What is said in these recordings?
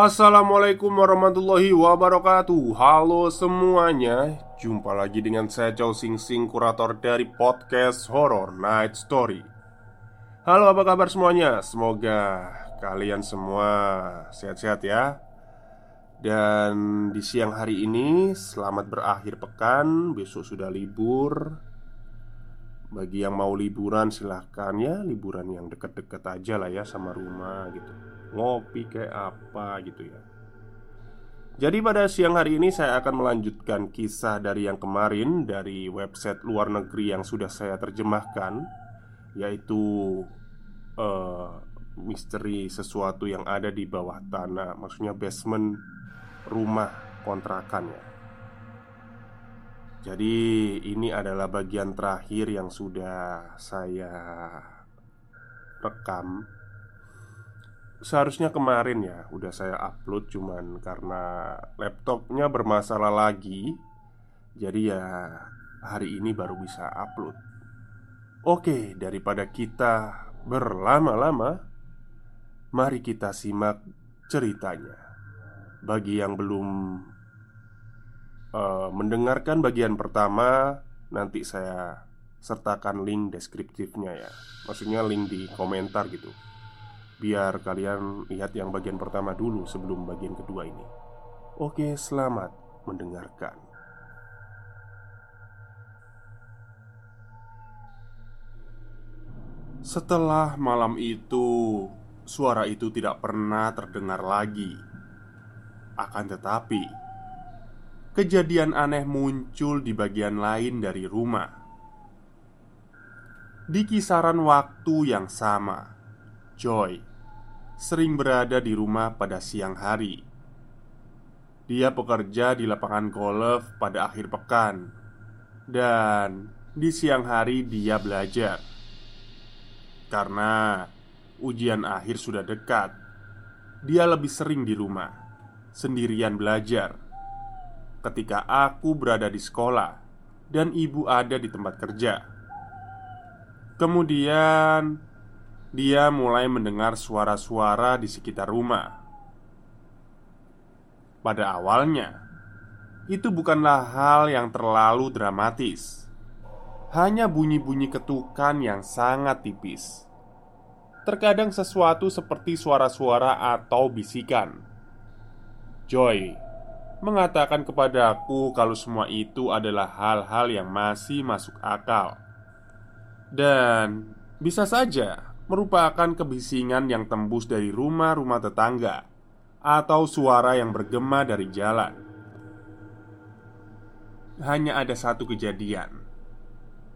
Assalamualaikum warahmatullahi wabarakatuh. Halo semuanya. Jumpa lagi dengan saya Chow Sing Sing Kurator dari podcast Horror Night Story. Halo apa kabar semuanya? Semoga kalian semua sehat-sehat ya. Dan di siang hari ini Selamat berakhir pekan. Besok sudah libur. Bagi yang mau liburan silahkan ya. Liburan yang deket-deket aja lah ya sama rumah gitu ngopi kayak apa gitu ya. Jadi pada siang hari ini saya akan melanjutkan kisah dari yang kemarin dari website luar negeri yang sudah saya terjemahkan yaitu uh, misteri sesuatu yang ada di bawah tanah, maksudnya basement rumah kontrakan ya. Jadi ini adalah bagian terakhir yang sudah saya rekam Seharusnya kemarin ya udah saya upload cuman karena laptopnya bermasalah lagi. Jadi ya hari ini baru bisa upload. Oke daripada kita berlama-lama Mari kita simak ceritanya. Bagi yang belum uh, mendengarkan bagian pertama Nanti saya sertakan link deskriptifnya ya. Maksudnya link di komentar gitu Biar kalian lihat yang bagian pertama dulu sebelum bagian kedua ini. Oke, selamat mendengarkan. Setelah malam itu, suara itu tidak pernah terdengar lagi. Akan tetapi, kejadian aneh muncul di bagian lain dari rumah. Di kisaran waktu yang sama, Joy sering berada di rumah pada siang hari. Dia bekerja di lapangan golf pada akhir pekan, dan di siang hari dia belajar karena ujian akhir sudah dekat. Dia lebih sering di rumah sendirian belajar. Ketika aku berada di sekolah dan ibu ada di tempat kerja, kemudian dia mulai mendengar suara-suara di sekitar rumah. Pada awalnya, itu bukanlah hal yang terlalu dramatis, hanya bunyi-bunyi ketukan yang sangat tipis. Terkadang sesuatu seperti suara-suara atau bisikan. Joy mengatakan kepadaku kalau semua itu adalah hal-hal yang masih masuk akal, dan bisa saja merupakan kebisingan yang tembus dari rumah-rumah tetangga atau suara yang bergema dari jalan. Hanya ada satu kejadian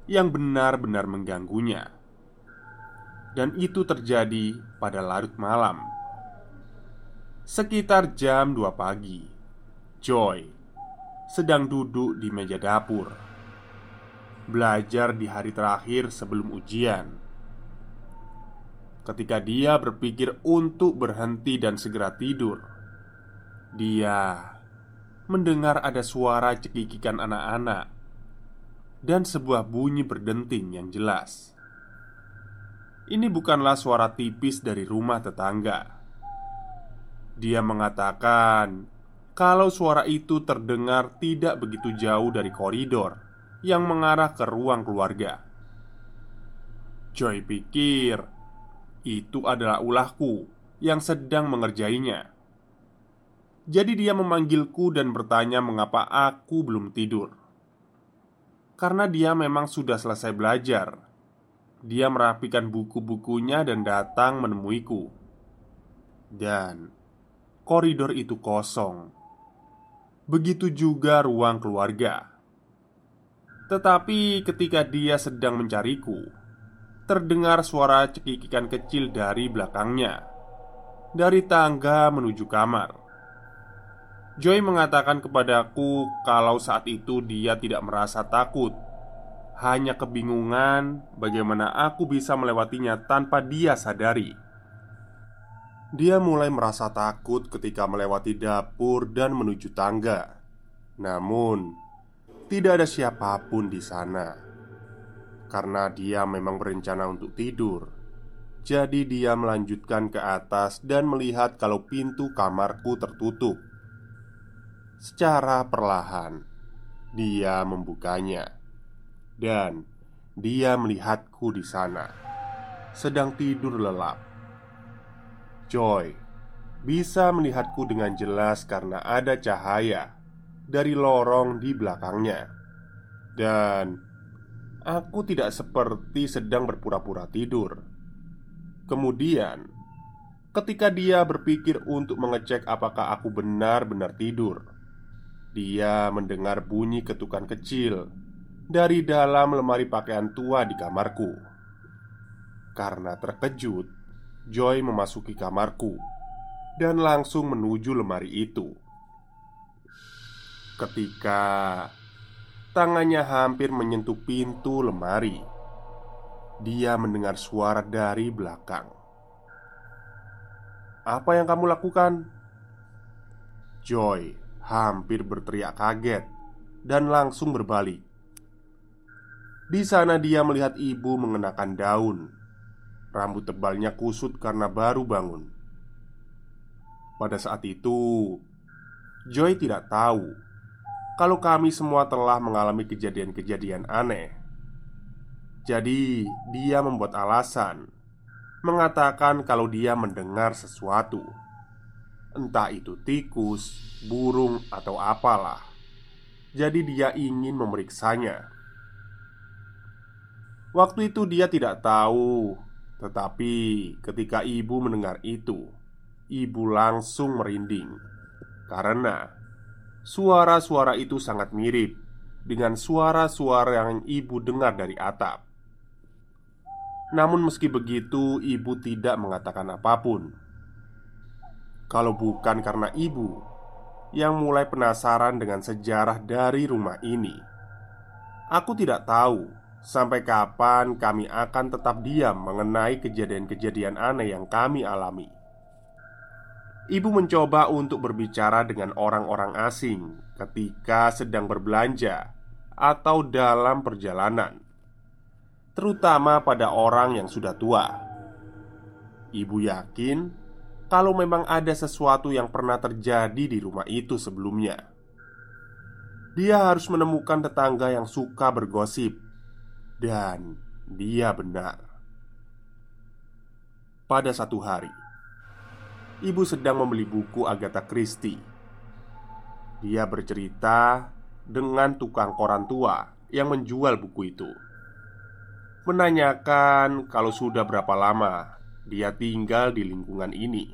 yang benar-benar mengganggunya, dan itu terjadi pada larut malam. Sekitar jam 2 pagi, Joy sedang duduk di meja dapur, belajar di hari terakhir sebelum ujian Ketika dia berpikir untuk berhenti dan segera tidur, dia mendengar ada suara cekikikan anak-anak dan sebuah bunyi berdenting yang jelas. Ini bukanlah suara tipis dari rumah tetangga. Dia mengatakan kalau suara itu terdengar tidak begitu jauh dari koridor yang mengarah ke ruang keluarga. Joy pikir itu adalah ulahku yang sedang mengerjainya. Jadi dia memanggilku dan bertanya mengapa aku belum tidur. Karena dia memang sudah selesai belajar. Dia merapikan buku-bukunya dan datang menemuiku. Dan koridor itu kosong. Begitu juga ruang keluarga. Tetapi ketika dia sedang mencariku, terdengar suara cekikikan kecil dari belakangnya, dari tangga menuju kamar. Joy mengatakan kepadaku kalau saat itu dia tidak merasa takut, hanya kebingungan bagaimana aku bisa melewatinya tanpa dia sadari. Dia mulai merasa takut ketika melewati dapur dan menuju tangga. Namun, tidak ada siapa pun di sana karena dia memang berencana untuk tidur. Jadi, dia melanjutkan ke atas dan melihat kalau pintu kamarku tertutup. Secara perlahan, dia membukanya, dan dia melihatku di sana sedang tidur lelap. Joy bisa melihatku dengan jelas karena ada cahaya dari lorong di belakangnya, dan aku tidak seperti sedang berpura-pura tidur. Kemudian, ketika dia berpikir untuk mengecek apakah aku benar-benar tidur, dia mendengar bunyi ketukan kecil dari dalam lemari pakaian tua di kamarku. Karena terkejut, Joy memasuki kamarku dan langsung menuju lemari itu. Ketika tangannya hampir menyentuh pintu lemari, dia mendengar suara dari belakang. "Apa yang kamu lakukan?" Joy hampir berteriak kaget dan langsung berbalik. Di sana dia melihat ibu mengenakan daun Rambut tebalnya kusut karena baru bangun. Pada saat itu, Joy tidak tahu kalau kami semua telah mengalami kejadian-kejadian aneh. Jadi, dia membuat alasan mengatakan kalau dia mendengar sesuatu, entah itu tikus, burung, atau apalah. Jadi, dia ingin memeriksanya. Waktu itu, dia tidak tahu tetapi ketika ibu mendengar itu, ibu langsung merinding karena suara-suara itu sangat mirip dengan suara-suara yang ibu dengar dari atap. Namun, meski begitu, ibu tidak mengatakan apa pun. Kalau bukan karena ibu yang mulai penasaran dengan sejarah dari rumah ini, aku tidak tahu Sampai kapan kami akan tetap diam mengenai kejadian-kejadian aneh yang kami alami? Ibu mencoba untuk berbicara dengan orang-orang asing ketika sedang berbelanja atau dalam perjalanan, terutama pada orang yang sudah tua. Ibu yakin kalau memang ada sesuatu yang pernah terjadi di rumah itu sebelumnya, dia harus menemukan tetangga yang suka bergosip dan dia benar. Pada satu hari, ibu sedang membeli buku Agatha Christie. Dia bercerita dengan tukang koran tua yang menjual buku itu, menanyakan kalau sudah berapa lama dia tinggal di lingkungan ini.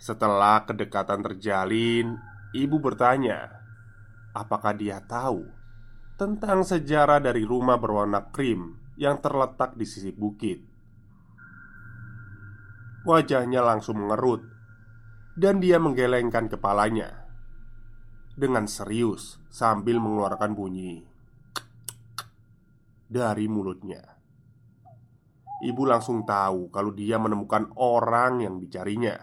Setelah kedekatan terjalin, ibu bertanya, apakah dia tahu tentang sejarah dari rumah berwarna krim yang terletak di sisi bukit. Wajahnya langsung mengerut, dan dia menggelengkan kepalanya dengan serius sambil mengeluarkan bunyi dari mulutnya. Ibu langsung tahu kalau dia menemukan orang yang dicarinya.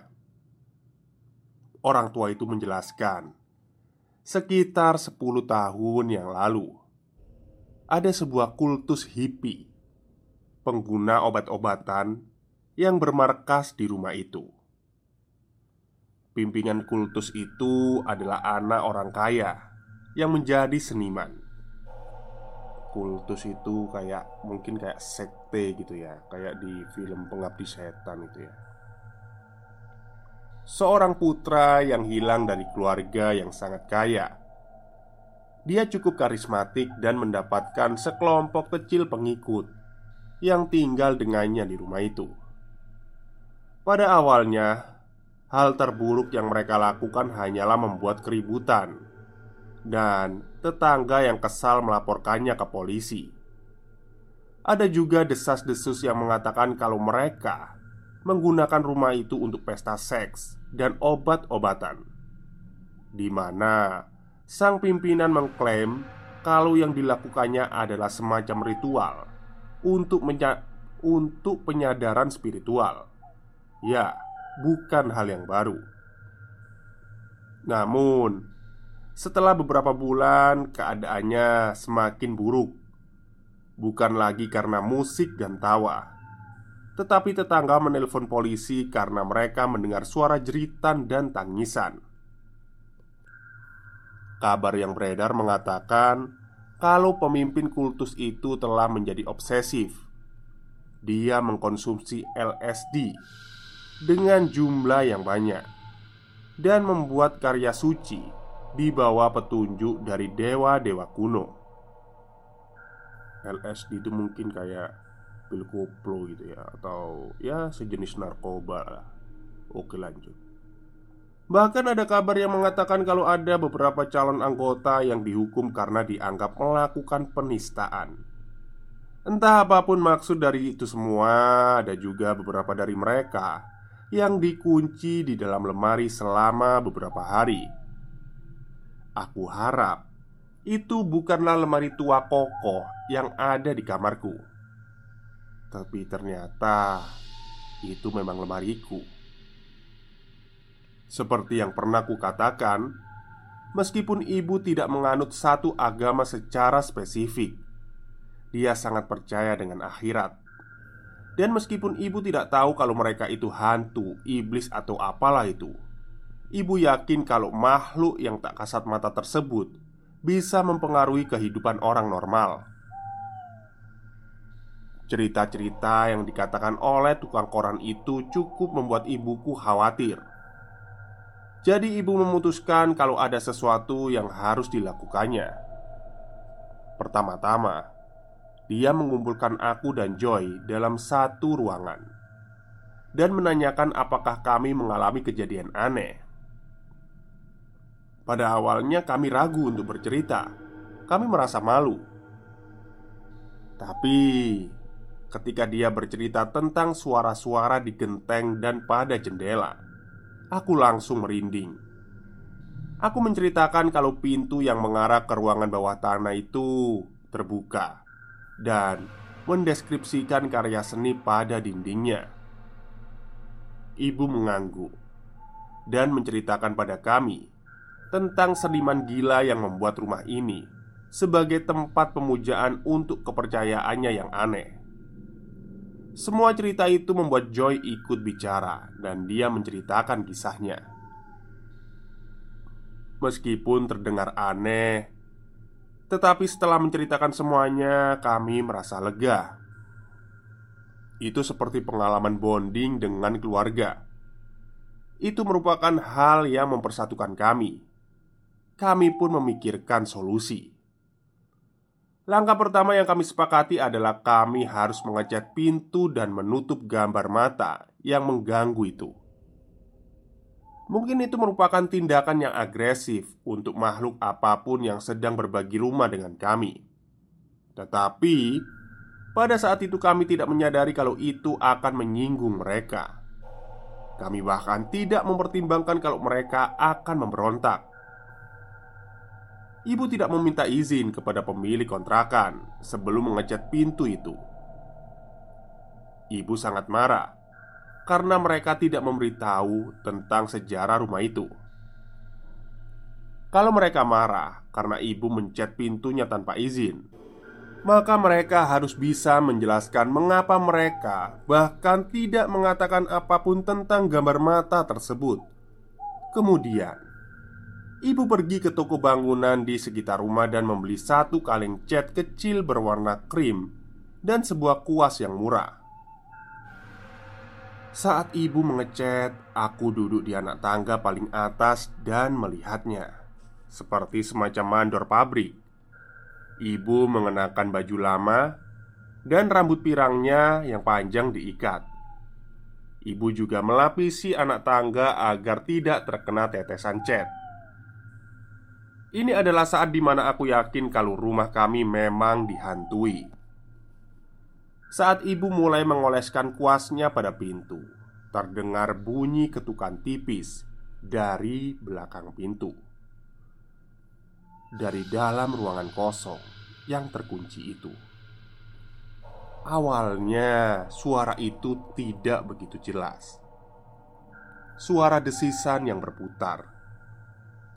Orang tua itu menjelaskan sekitar 10 tahun yang lalu ada sebuah kultus hippie pengguna obat-obatan yang bermarkas di rumah itu. Pimpinan kultus itu adalah anak orang kaya yang menjadi seniman. kultus itu kayak mungkin kayak sekte gitu ya, kayak di film Pengabdi Setan itu ya. Seorang putra yang hilang dari keluarga yang sangat kaya. Dia cukup karismatik dan mendapatkan sekelompok kecil pengikut yang tinggal dengannya di rumah itu. Pada awalnya, hal terburuk yang mereka lakukan hanyalah membuat keributan dan tetangga yang kesal melaporkannya ke polisi. Ada juga desas-desus yang mengatakan kalau mereka menggunakan rumah itu untuk pesta seks dan obat-obatan, di mana sang pimpinan mengklaim kalau yang dilakukannya adalah semacam ritual untuk untuk penyadaran spiritual. Ya, bukan hal yang baru. Namun, setelah beberapa bulan, keadaannya semakin buruk. Bukan lagi karena musik dan tawa, tetapi tetangga menelpon polisi karena mereka mendengar suara jeritan dan tangisan. Kabar yang beredar mengatakan kalau pemimpin kultus itu telah menjadi obsesif. Dia mengkonsumsi LSD dengan jumlah yang banyak dan membuat karya suci di bawah petunjuk dari dewa-dewa kuno. LSD itu mungkin kayak pil koplo gitu ya atau ya sejenis narkoba. Oke lanjut. Bahkan ada kabar yang mengatakan kalau ada beberapa calon anggota yang dihukum karena dianggap melakukan penistaan. Entah apa pun maksud dari itu semua, ada juga beberapa dari mereka yang dikunci di dalam lemari selama beberapa hari Aku harap itu bukanlah lemari tua kokoh yang ada di kamarku. Tapi ternyata itu memang lemariku. Seperti yang pernah kukatakan, meskipun ibu tidak menganut satu agama secara spesifik, dia sangat percaya dengan akhirat. Dan meskipun ibu tidak tahu kalau mereka itu hantu, iblis, atau apalah itu, Ibu yakin kalau makhluk yang tak kasat mata tersebut bisa mempengaruhi kehidupan orang normal. Cerita-cerita yang dikatakan oleh tukang koran itu cukup membuat ibuku khawatir. Jadi, ibu memutuskan kalau ada sesuatu yang harus dilakukannya. Pertama-tama, dia mengumpulkan aku dan Joy dalam satu ruangan dan menanyakan apakah kami mengalami kejadian aneh. Pada awalnya kami ragu untuk bercerita. Kami merasa malu. Tapi ketika dia bercerita tentang suara-suara di genteng dan pada jendela Aku langsung merinding. Aku menceritakan kalau pintu yang mengarah ke ruangan bawah tanah itu terbuka Dan mendeskripsikan karya seni pada dindingnya Ibu mengangguk dan menceritakan pada kami tentang seniman gila yang membuat rumah ini sebagai tempat pemujaan untuk kepercayaannya yang aneh. Semua cerita itu membuat Joy ikut bicara, dan dia menceritakan kisahnya. Meskipun terdengar aneh, tetapi setelah menceritakan semuanya, kami merasa lega. Itu seperti pengalaman bonding dengan keluarga. Itu merupakan hal yang mempersatukan kami kami pun memikirkan solusi. Langkah pertama yang kami sepakati adalah kami harus mengecat pintu dan menutup gambar mata yang mengganggu itu. Mungkin itu merupakan tindakan yang agresif untuk makhluk apa pun yang sedang berbagi rumah dengan kami. Tetapi pada saat itu kami tidak menyadari kalau itu akan menyinggung mereka. Kami bahkan tidak mempertimbangkan kalau mereka akan memberontak. Ibu tidak meminta izin kepada pemilik kontrakan sebelum mengecat pintu itu. Ibu sangat marah karena mereka tidak memberitahu tentang sejarah rumah itu. Kalau mereka marah karena ibu mencat pintunya tanpa izin, maka mereka harus bisa menjelaskan mengapa mereka bahkan tidak mengatakan apa pun tentang gambar mata tersebut. Kemudian, Ibu pergi ke toko bangunan di sekitar rumah dan membeli satu kaleng cat kecil berwarna krim dan sebuah kuas yang murah. Saat ibu mengecat, aku duduk di anak tangga paling atas dan melihatnya. Seperti semacam mandor pabrik. Ibu mengenakan baju lama Dan rambut pirangnya yang panjang diikat. Ibu juga melapisi anak tangga agar tidak terkena tetesan cat Ini adalah saat di mana aku yakin kalau rumah kami memang dihantui saat ibu mulai mengoleskan kuasnya pada pintu, terdengar bunyi ketukan tipis dari belakang pintu. Dari dalam ruangan kosong yang terkunci itu, awalnya suara itu tidak begitu jelas. Suara desisan yang berputar,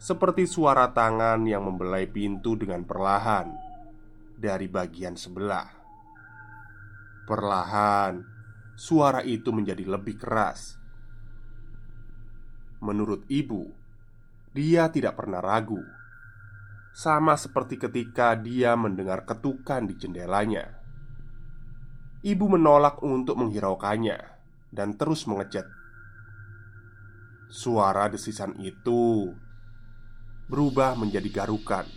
seperti suara tangan yang membelai pintu dengan perlahan dari bagian sebelah. Perlahan, suara itu menjadi lebih keras. Menurut ibu, dia tidak pernah ragu, sama seperti ketika dia mendengar ketukan di jendelanya. Ibu menolak untuk menghiraukannya dan terus mengejet. Suara desisan itu berubah menjadi garukan,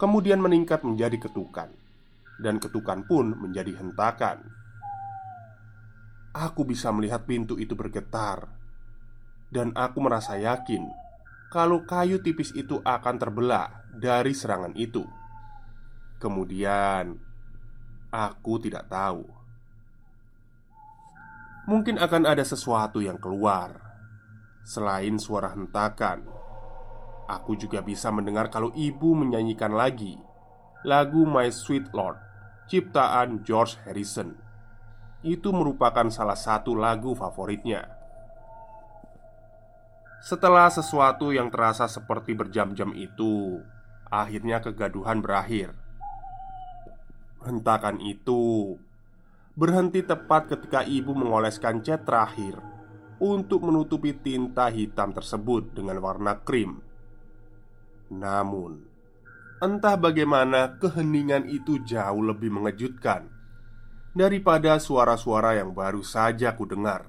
kemudian meningkat menjadi ketukan dan ketukan pun menjadi hentakan. Aku bisa melihat pintu itu bergetar, dan aku merasa yakin kalau kayu tipis itu akan terbelah dari serangan itu. Kemudian, aku tidak tahu. Mungkin akan ada sesuatu yang keluar selain suara hentakan. Aku juga bisa mendengar kalau ibu menyanyikan lagi lagu My Sweet Lord ciptaan George Harrison. Itu merupakan salah satu lagu favoritnya. Setelah sesuatu yang terasa seperti berjam-jam itu, akhirnya kegaduhan berakhir. Hentakan itu berhenti tepat ketika ibu mengoleskan cat terakhir untuk menutupi tinta hitam tersebut dengan warna krim. Namun, Entah bagaimana keheningan itu jauh lebih mengejutkan Daripada suara-suara yang baru saja ku dengar.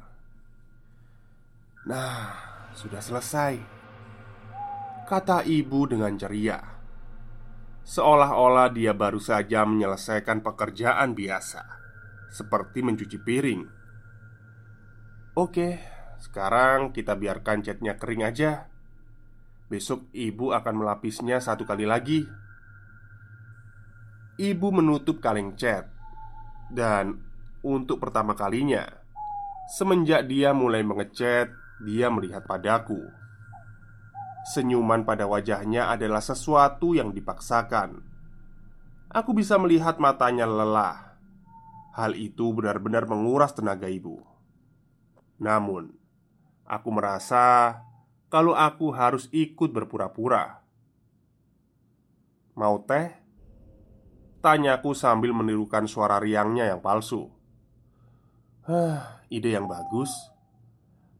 Nah, sudah selesai Kata ibu dengan ceria. Seolah-olah dia baru saja menyelesaikan pekerjaan biasa Seperti mencuci piring. Oke, sekarang kita biarkan catnya kering aja Besok ibu akan melapisnya satu kali lagi. Ibu menutup kaleng cat. Dan untuk pertama kalinya Semenjak dia mulai mengecat Dia melihat padaku. Senyuman pada wajahnya adalah sesuatu yang dipaksakan. Aku bisa melihat matanya lelah. Hal itu benar-benar menguras tenaga ibu. Namun Aku merasa Kalau aku harus ikut berpura-pura. Mau teh? Tanyaku sambil menirukan suara riangnya yang palsu. Hah, ide yang bagus.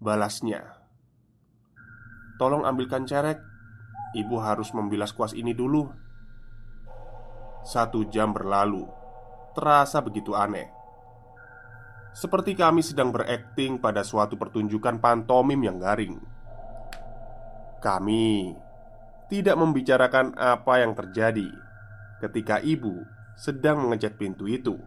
Balasnya. Tolong ambilkan cerek. Ibu harus membilas kuas ini dulu. Satu jam berlalu. Terasa begitu aneh. Seperti kami sedang berakting pada suatu pertunjukan pantomim yang garing Kami tidak membicarakan apa yang terjadi ketika ibu sedang mengecat pintu itu.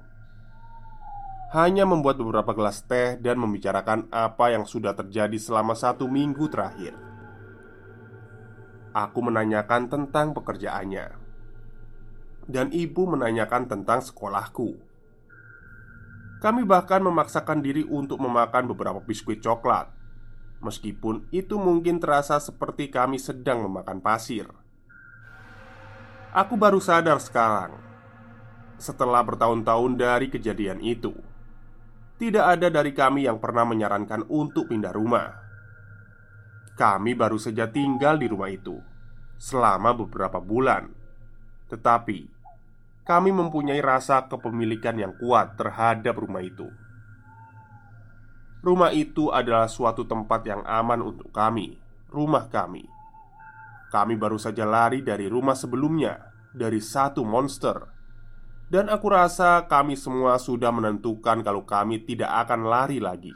Hanya membuat beberapa gelas teh dan membicarakan apa yang sudah terjadi selama satu minggu terakhir. Aku menanyakan tentang pekerjaannya. Dan ibu menanyakan tentang sekolahku. Kami bahkan memaksakan diri untuk memakan beberapa biskuit coklat Meskipun itu mungkin terasa seperti kami sedang memakan pasir Aku baru sadar sekarang setelah bertahun-tahun dari kejadian itu. Tidak ada dari kami yang pernah menyarankan untuk pindah rumah. Kami baru saja tinggal di rumah itu selama beberapa bulan, tetapi kami mempunyai rasa kepemilikan yang kuat terhadap rumah itu. Rumah itu adalah suatu tempat yang aman untuk kami, rumah kami. kami baru saja lari dari rumah sebelumnya dari satu monster. Dan aku rasa kami semua sudah menentukan kalau kami tidak akan lari lagi.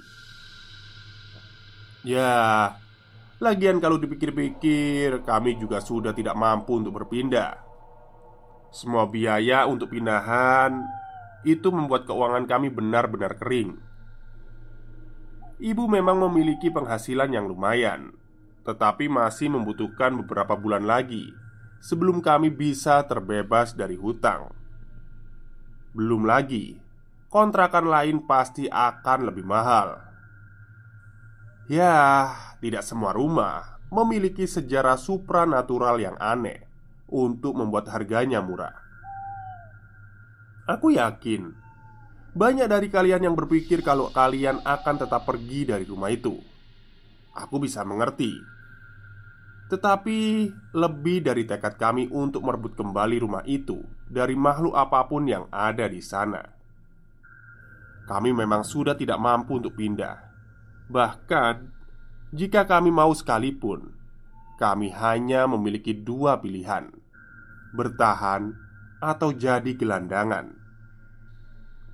Ya, lagian kalau dipikir-pikir, kami juga sudah tidak mampu untuk berpindah. Semua biaya untuk pindahan itu membuat keuangan kami benar-benar kering. Ibu memang memiliki penghasilan yang lumayan, tetapi masih membutuhkan beberapa bulan lagi sebelum kami bisa terbebas dari hutang. Belum lagi, kontrakan lain pasti akan lebih mahal. Ya, tidak semua rumah memiliki sejarah supranatural yang aneh untuk membuat harganya murah. Aku yakin banyak dari kalian yang berpikir kalau kalian akan tetap pergi dari rumah itu. Aku bisa mengerti. Tetapi lebih dari tekad kami untuk merebut kembali rumah itu dari makhluk apa pun yang ada di sana. Kami memang sudah tidak mampu untuk pindah. Bahkan jika kami mau sekalipun, kami hanya memiliki dua pilihan: bertahan atau jadi gelandangan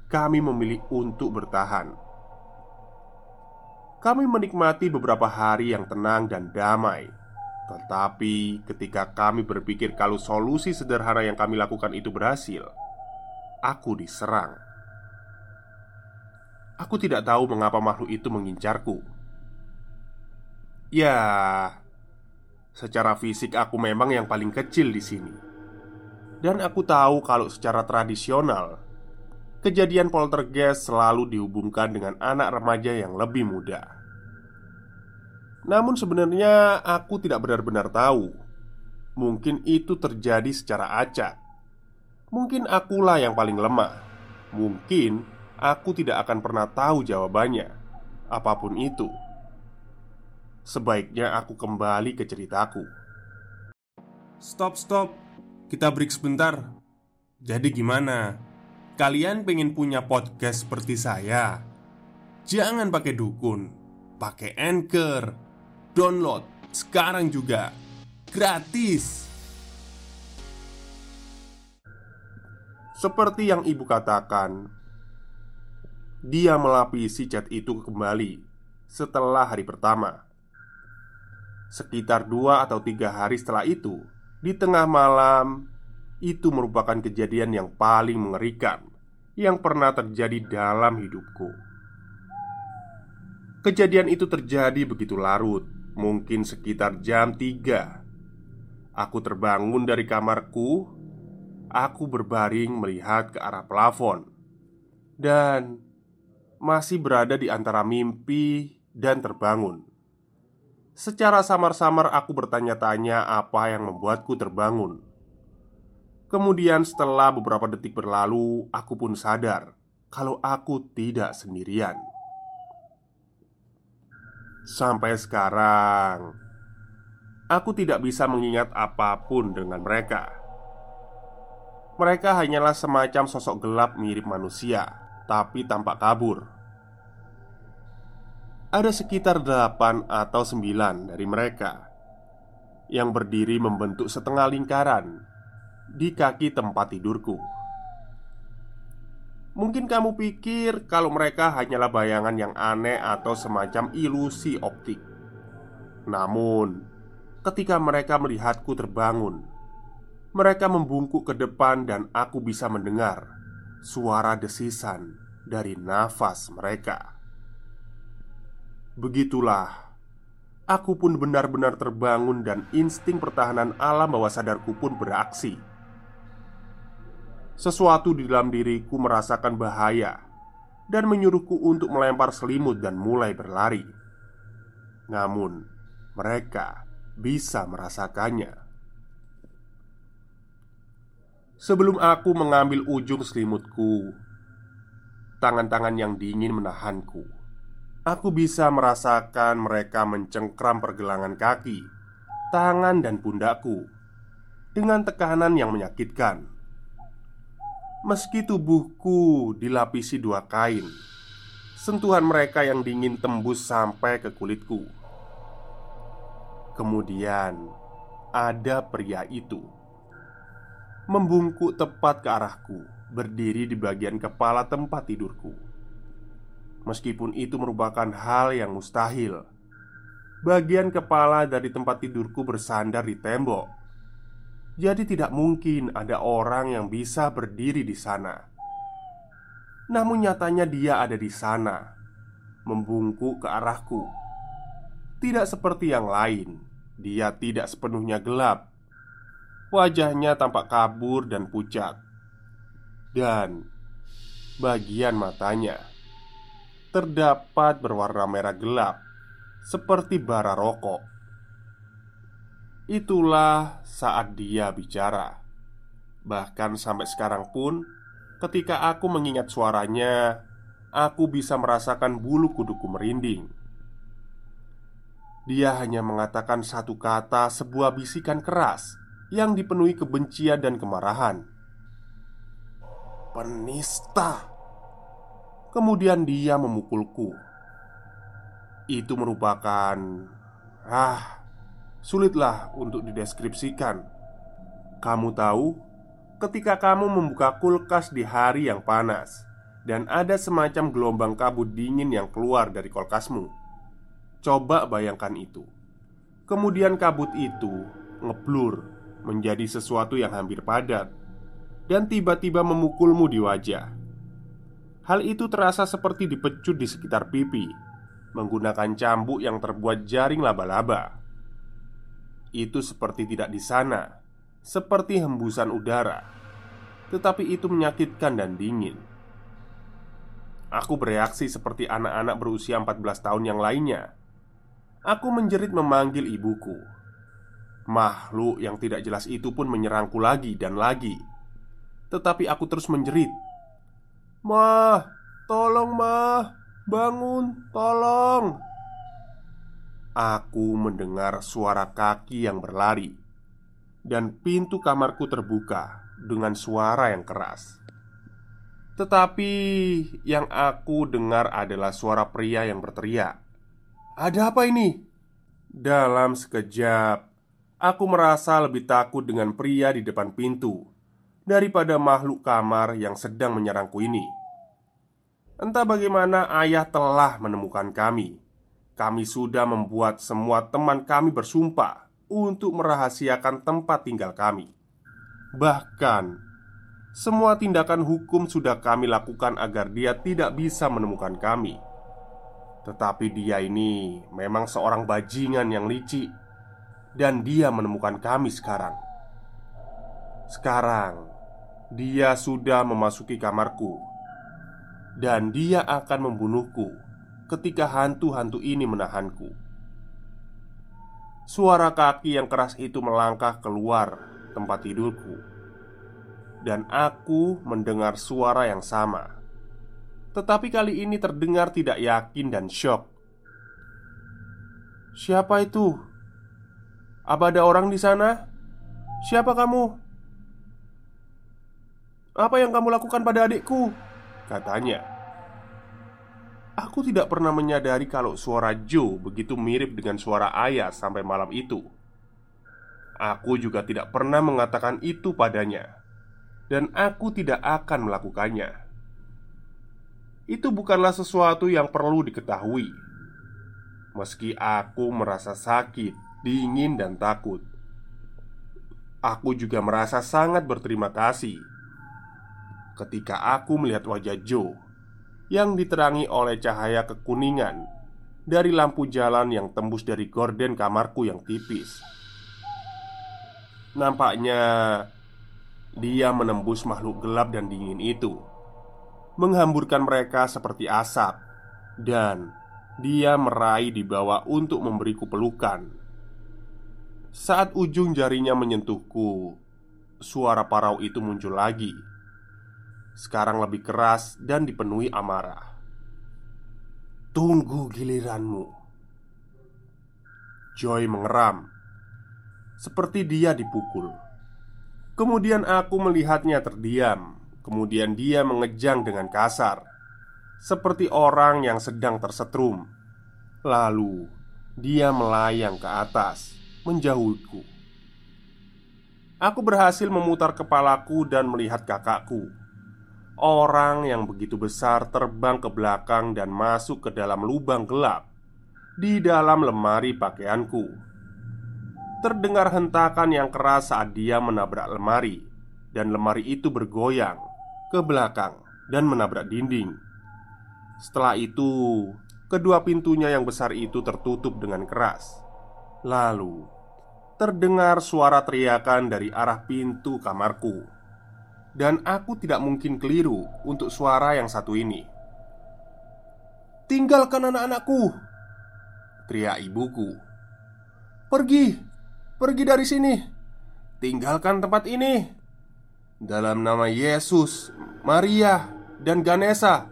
kami memilih untuk bertahan. Kami menikmati beberapa hari yang tenang dan damai, tetapi ketika kami berpikir kalau solusi sederhana yang kami lakukan itu berhasil, aku diserang. Aku tidak tahu mengapa makhluk itu mengincarku. Ya, secara fisik aku memang yang paling kecil di sini. Dan aku tahu kalau secara tradisional kejadian poltergeist selalu dihubungkan dengan anak remaja yang lebih muda. Namun, sebenarnya aku tidak benar-benar tahu. Mungkin itu terjadi secara acak. Mungkin akulah yang paling lemah. Mungkin aku tidak akan pernah tahu jawabannya, apa pun itu. Sebaiknya aku kembali ke ceritaku. Stop, stop, kita break sebentar. Jadi, gimana? Kalian pengen punya podcast seperti saya? Jangan pakai dukun, pakai anchor, download sekarang juga gratis. Seperti yang ibu katakan, dia melapisi cat itu kembali setelah hari pertama. Sekitar dua atau tiga hari setelah itu, di tengah malam, itu merupakan kejadian yang paling mengerikan yang pernah terjadi dalam hidupku. Kejadian itu terjadi begitu larut, mungkin sekitar jam 3. Aku terbangun dari kamarku. Aku berbaring melihat ke arah plafon dan masih berada di antara mimpi dan terbangun. Secara samar-samar aku bertanya-tanya apa yang membuatku terbangun. Kemudian, setelah beberapa detik berlalu, aku pun sadar kalau aku tidak sendirian. Sampai sekarang, aku tidak bisa mengingat apa pun dengan mereka. Mereka hanyalah semacam sosok gelap mirip manusia, tapi tampak kabur. Ada sekitar delapan atau sembilan dari mereka yang berdiri membentuk setengah lingkaran di kaki tempat tidurku. Mungkin kamu pikir kalau mereka hanyalah bayangan yang aneh atau semacam ilusi optik. Namun, ketika mereka melihatku terbangun, mereka membungkuk ke depan dan aku bisa mendengar suara desisan dari nafas mereka. Begitulah, aku pun benar-benar terbangun dan insting pertahanan alam bawah sadarku pun beraksi sesuatu di dalam diriku merasakan bahaya dan menyuruhku untuk melempar selimut dan mulai berlari. Namun, mereka bisa merasakannya. Sebelum aku mengambil ujung selimutku, tangan-tangan yang dingin menahanku. Aku bisa merasakan mereka mencengkram pergelangan kaki, tangan, dan pundakku dengan tekanan yang menyakitkan. Meski tubuhku dilapisi dua kain, sentuhan mereka yang dingin tembus sampai ke kulitku. Kemudian, ada pria itu membungkuk tepat ke arahku, berdiri di bagian kepala tempat tidurku. Meskipun itu merupakan hal yang mustahil, bagian kepala dari tempat tidurku bersandar di tembok. Jadi, tidak mungkin ada orang yang bisa berdiri di sana. Namun, nyatanya dia ada di sana, membungkuk ke arahku. Tidak seperti yang lain, dia tidak sepenuhnya gelap Wajahnya tampak kabur dan pucat Dan Bagian matanya Terdapat berwarna merah gelap Seperti bara rokok Itulah saat dia bicara Bahkan sampai sekarang pun Ketika aku mengingat suaranya Aku bisa merasakan bulu kuduku merinding Dia hanya mengatakan satu kata sebuah bisikan keras yang dipenuhi kebencian dan kemarahan. Penista. Kemudian dia memukulku. Itu merupakan ah, sulitlah untuk dideskripsikan. Kamu tahu, ketika kamu membuka kulkas di hari yang panas dan ada semacam gelombang kabut dingin yang keluar dari kulkasmu. Coba bayangkan itu. Kemudian kabut itu ngeblur menjadi sesuatu yang hampir padat dan tiba-tiba memukulmu di wajah. Hal itu terasa seperti dipecut di sekitar pipi menggunakan cambuk yang terbuat jaring laba-laba. Itu seperti tidak di sana, seperti hembusan udara, tetapi itu menyakitkan dan dingin. Aku bereaksi seperti anak-anak berusia 14 tahun yang lainnya. Aku menjerit memanggil ibuku Makhluk yang tidak jelas itu pun menyerangku lagi dan lagi Tetapi aku terus menjerit Mah, tolong mah, bangun, tolong Aku mendengar suara kaki yang berlari Dan pintu kamarku terbuka dengan suara yang keras Tetapi yang aku dengar adalah suara pria yang berteriak Ada apa ini? Dalam sekejap Aku merasa lebih takut dengan pria di depan pintu daripada makhluk kamar yang sedang menyerangku ini. Entah bagaimana ayah telah menemukan kami. Kami sudah membuat semua teman kami bersumpah untuk merahasiakan tempat tinggal kami. Bahkan, semua tindakan hukum sudah kami lakukan agar dia tidak bisa menemukan kami. Tetapi dia ini memang seorang bajingan yang licik dan dia menemukan kami sekarang. Sekarang dia sudah memasuki kamarku, dan dia akan membunuhku ketika hantu-hantu ini menahanku. Suara kaki yang keras itu melangkah keluar tempat tidurku, dan aku mendengar suara yang sama, tetapi kali ini terdengar tidak yakin dan syok. Siapa itu? Apa ada orang di sana? Siapa kamu? Apa yang kamu lakukan pada adikku? Katanya Aku tidak pernah menyadari kalau suara Joe begitu mirip dengan suara ayah sampai malam itu. Aku juga tidak pernah mengatakan itu padanya Dan aku tidak akan melakukannya. Itu bukanlah sesuatu yang perlu diketahui. Meski aku merasa sakit dingin, dan takut. Aku juga merasa sangat berterima kasih. Ketika aku melihat wajah Joe yang diterangi oleh cahaya kekuningan dari lampu jalan yang tembus dari gorden kamarku yang tipis. Nampaknya dia menembus makhluk gelap dan dingin itu, menghamburkan mereka seperti asap, dan dia meraih di bawah untuk memberiku pelukan. Saat ujung jarinya menyentuhku, suara parau itu muncul lagi. Sekarang lebih keras dan dipenuhi amarah. Tunggu giliranmu. Joy mengeram, seperti dia dipukul. Kemudian aku melihatnya terdiam. Kemudian dia mengejang dengan kasar, seperti orang yang sedang tersetrum. Lalu dia melayang ke atas menjauhiku. Aku berhasil memutar kepalaku dan melihat kakakku Orang yang begitu besar terbang ke belakang dan masuk ke dalam lubang gelap Di dalam lemari pakaianku. Terdengar hentakan yang keras saat dia menabrak lemari Dan lemari itu bergoyang ke belakang dan menabrak dinding. Setelah itu, kedua pintunya yang besar itu tertutup dengan keras. Lalu, terdengar suara teriakan dari arah pintu kamarku, dan aku tidak mungkin keliru untuk suara yang satu ini. "Tinggalkan anak-anakku!" teriak ibuku. "Pergi, pergi dari sini! Tinggalkan tempat ini! Dalam nama Yesus, Maria, dan Ganesha,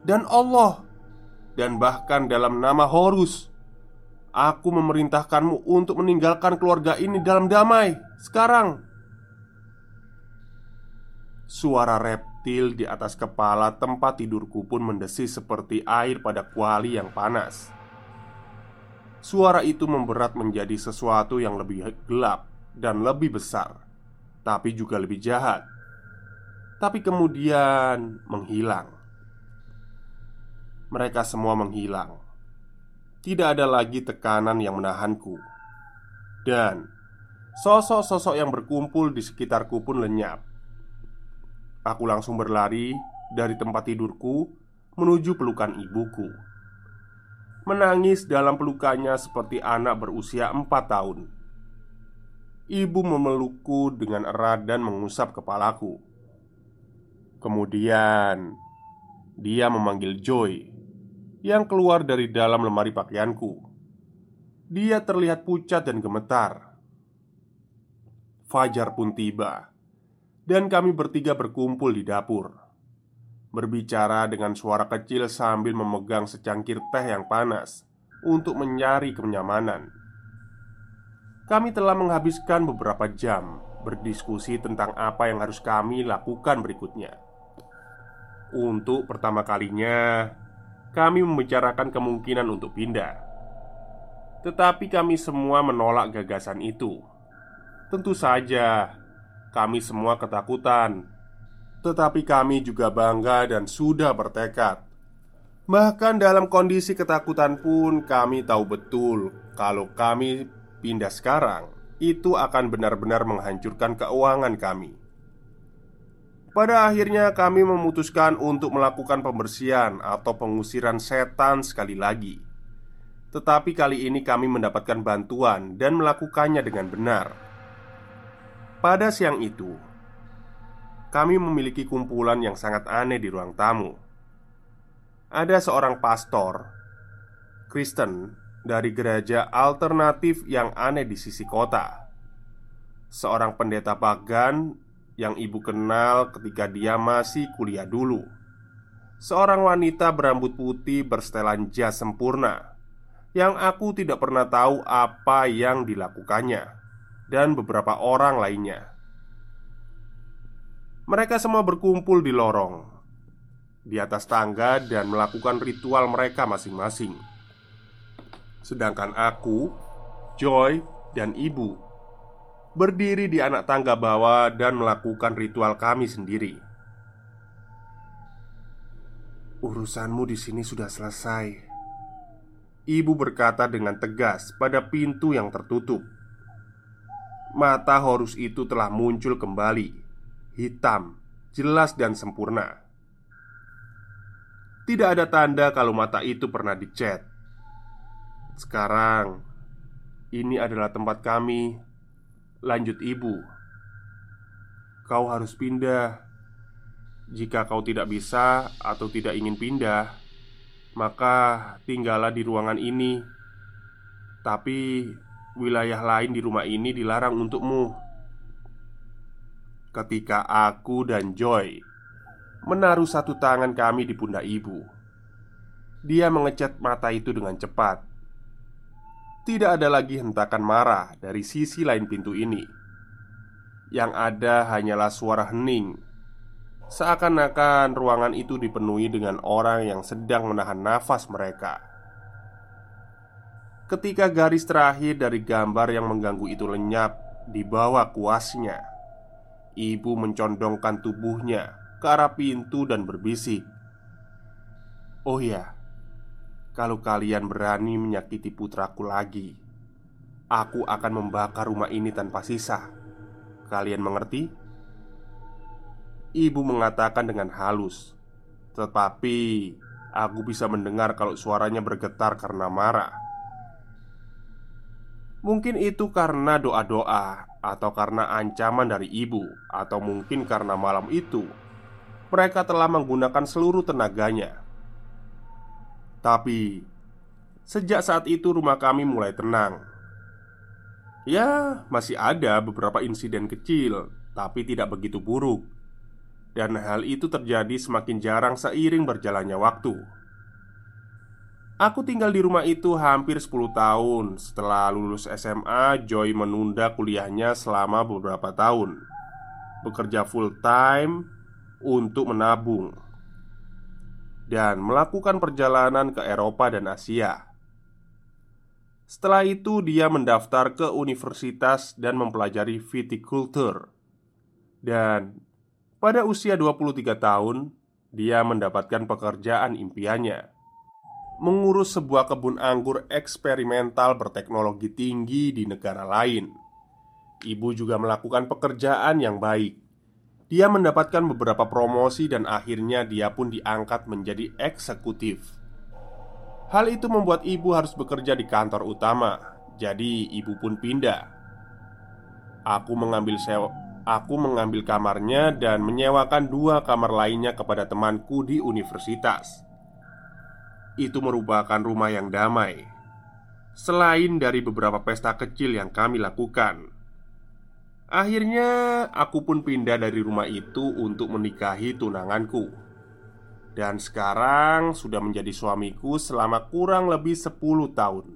dan Allah, dan bahkan dalam nama Horus." Aku memerintahkanmu untuk meninggalkan keluarga ini dalam damai sekarang. Suara reptil di atas kepala tempat tidurku pun mendesis seperti air pada kuali yang panas. Suara itu memberat menjadi sesuatu yang lebih gelap dan lebih besar, tapi juga lebih jahat. Tapi kemudian menghilang. Mereka semua menghilang tidak ada lagi tekanan yang menahanku, dan sosok-sosok yang berkumpul di sekitarku pun lenyap. Aku langsung berlari dari tempat tidurku menuju pelukan ibuku. Menangis dalam pelukannya seperti anak berusia empat tahun. Ibu memelukku dengan erat dan mengusap kepalaku. Kemudian dia memanggil Joy yang keluar dari dalam lemari pakaianku. Dia terlihat pucat dan gemetar. Fajar pun tiba, dan kami bertiga berkumpul di dapur, berbicara dengan suara kecil sambil memegang secangkir teh yang panas untuk mencari kenyamanan. Kami telah menghabiskan beberapa jam berdiskusi tentang apa yang harus kami lakukan berikutnya. Untuk pertama kalinya, kami membicarakan kemungkinan untuk pindah. Tetapi kami semua menolak gagasan itu. Tentu saja, kami semua ketakutan, tetapi kami juga bangga dan sudah bertekad. Bahkan dalam kondisi ketakutan pun, kami tahu betul kalau kami pindah sekarang, itu akan benar-benar menghancurkan keuangan kami. Pada akhirnya, kami memutuskan untuk melakukan pembersihan atau pengusiran setan sekali lagi. Tetapi kali ini kami mendapatkan bantuan dan melakukannya dengan benar. Pada siang itu, kami memiliki kumpulan yang sangat aneh di ruang tamu. Ada seorang pastor Kristen dari gereja alternatif yang aneh di sisi kota, seorang pendeta pagan yang ibu kenal ketika dia masih kuliah dulu. Seorang wanita berambut putih bersetelan jas sempurna yang aku tidak pernah tahu apa yang dilakukannya, dan beberapa orang lainnya. Mereka semua berkumpul di lorong di atas tangga dan melakukan ritual mereka masing-masing. Sedangkan aku, Joy, dan ibu berdiri di anak tangga bawah dan melakukan ritual kami sendiri. Urusanmu di sini sudah selesai. Ibu berkata dengan tegas pada pintu yang tertutup. Mata Horus itu telah muncul kembali, hitam, jelas dan sempurna. Tidak ada tanda kalau mata itu pernah dicat. Sekarang, ini adalah tempat kami Lanjut ibu Kau harus pindah Jika kau tidak bisa atau tidak ingin pindah Maka tinggallah di ruangan ini Tapi wilayah lain di rumah ini dilarang untukmu Ketika aku dan Joy Menaruh satu tangan kami di pundak ibu Dia mengecat mata itu dengan cepat tidak ada lagi hentakan marah dari sisi lain pintu ini. Yang ada hanyalah suara hening, seakan-akan ruangan itu dipenuhi dengan orang yang sedang menahan nafas mereka. Ketika garis terakhir dari gambar yang mengganggu itu lenyap Di bawah kuasnya. Ibu mencondongkan tubuhnya ke arah pintu dan berbisik Oh ya Kalau kalian berani menyakiti putraku lagi Aku akan membakar rumah ini tanpa sisa. Kalian mengerti? Ibu mengatakan dengan halus Tetapi Aku bisa mendengar kalau suaranya bergetar karena marah Mungkin itu karena doa-doa Atau karena ancaman dari ibu Atau mungkin karena malam itu. Mereka telah menggunakan seluruh tenaganya. Tapi Sejak saat itu rumah kami mulai tenang. Ya, masih ada beberapa insiden kecil Tapi tidak begitu buruk. Dan hal itu terjadi semakin jarang seiring berjalannya waktu Aku tinggal di rumah itu hampir 10 tahun. Setelah lulus SMA, Joy menunda kuliahnya selama beberapa tahun. Bekerja full time untuk menabung. Dan melakukan perjalanan ke Eropa dan Asia. Setelah itu dia mendaftar ke universitas dan mempelajari viticulture. Dan pada usia 23 tahun Dia mendapatkan pekerjaan impiannya mengurus sebuah kebun anggur eksperimental berteknologi tinggi di negara lain. Ibu juga melakukan pekerjaan yang baik. Dia mendapatkan beberapa promosi dan akhirnya dia pun diangkat menjadi eksekutif. Hal itu membuat ibu harus bekerja di kantor utama, jadi ibu pun pindah. Aku mengambil sewa, aku mengambil kamarnya dan menyewakan dua kamar lainnya kepada temanku di universitas itu merupakan rumah yang damai. Selain dari beberapa pesta kecil yang kami lakukan, akhirnya aku pun pindah dari rumah itu untuk menikahi tunanganku, dan sekarang sudah menjadi suamiku selama kurang lebih 10 tahun.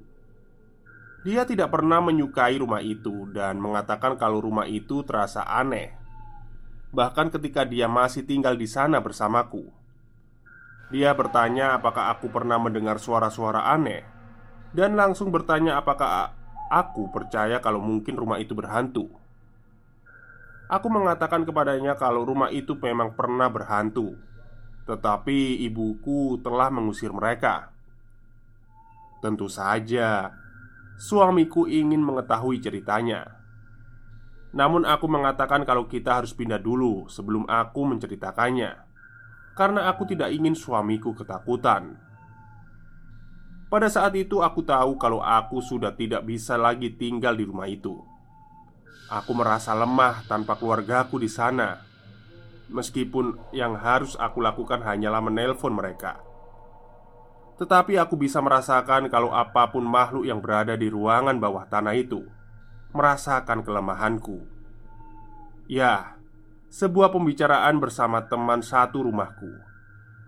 Dia tidak pernah menyukai rumah itu dan mengatakan kalau rumah itu terasa aneh. Bahkan ketika dia masih tinggal di sana bersamaku, dia bertanya apakah aku pernah mendengar suara-suara aneh. Dan langsung bertanya apakah aku percaya kalau mungkin rumah itu berhantu. Aku mengatakan kepadanya kalau rumah itu memang pernah berhantu Tetapi ibuku telah mengusir mereka. Tentu saja Suamiku ingin mengetahui ceritanya. Namun aku mengatakan kalau kita harus pindah dulu sebelum aku menceritakannya karena aku tidak ingin suamiku ketakutan. Pada saat itu, aku tahu kalau aku sudah tidak bisa lagi tinggal di rumah itu. Aku merasa lemah tanpa keluargaku di sana, meskipun yang harus aku lakukan hanyalah menelpon mereka. Tetapi aku bisa merasakan kalau apa pun makhluk yang berada di ruangan bawah tanah itu merasakan kelemahanku. Ya, sebuah pembicaraan bersama teman satu rumahku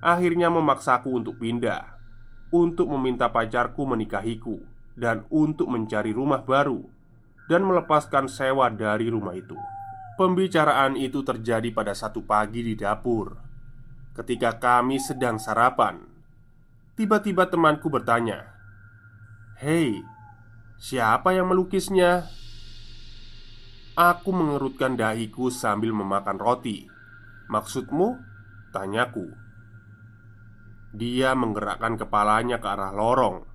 akhirnya memaksaku untuk pindah, untuk meminta pacarku menikahiku, dan untuk mencari rumah baru dan melepaskan sewa dari rumah itu. Pembicaraan itu terjadi pada satu pagi di dapur, ketika kami sedang sarapan. Tiba-tiba temanku bertanya, "Hei, siapa yang melukisnya?" Aku mengerutkan dahiku sambil memakan roti. Maksudmu? Tanyaku. Dia menggerakkan kepalanya ke arah lorong.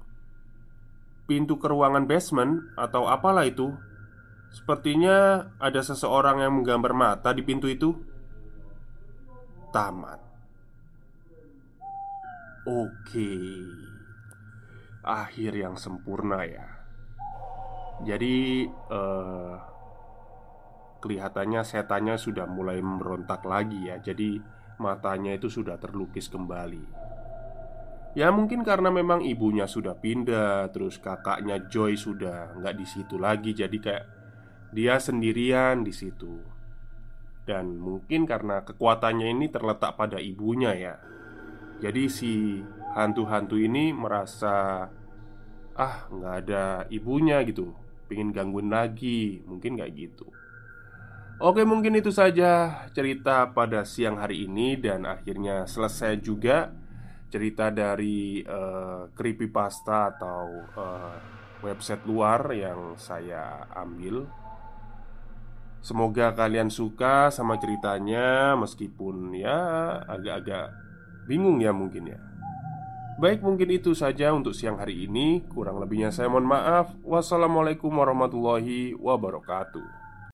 Pintu ke ruangan basement atau apalah itu? Sepertinya ada seseorang yang menggambar mata di pintu itu. Tamat. Oke. Akhir yang sempurna ya. Jadi uh, kelihatannya setannya sudah mulai memberontak lagi ya Jadi matanya itu sudah terlukis kembali. Ya mungkin karena memang ibunya sudah pindah Terus kakaknya Joy sudah nggak di situ lagi Jadi kayak dia sendirian di situ. Dan mungkin karena kekuatannya ini terletak pada ibunya ya. Jadi si hantu-hantu ini merasa Ah nggak ada ibunya gitu. Pengen gangguin lagi Mungkin kayak gitu Oke mungkin itu saja cerita pada siang hari ini Dan akhirnya selesai juga Cerita dari uh, Creepypasta atau uh, website luar yang saya ambil. Semoga kalian suka sama ceritanya Meskipun ya agak-agak bingung ya mungkin ya. Baik mungkin itu saja untuk siang hari ini. Kurang lebihnya saya mohon maaf. Wassalamualaikum warahmatullahi wabarakatuh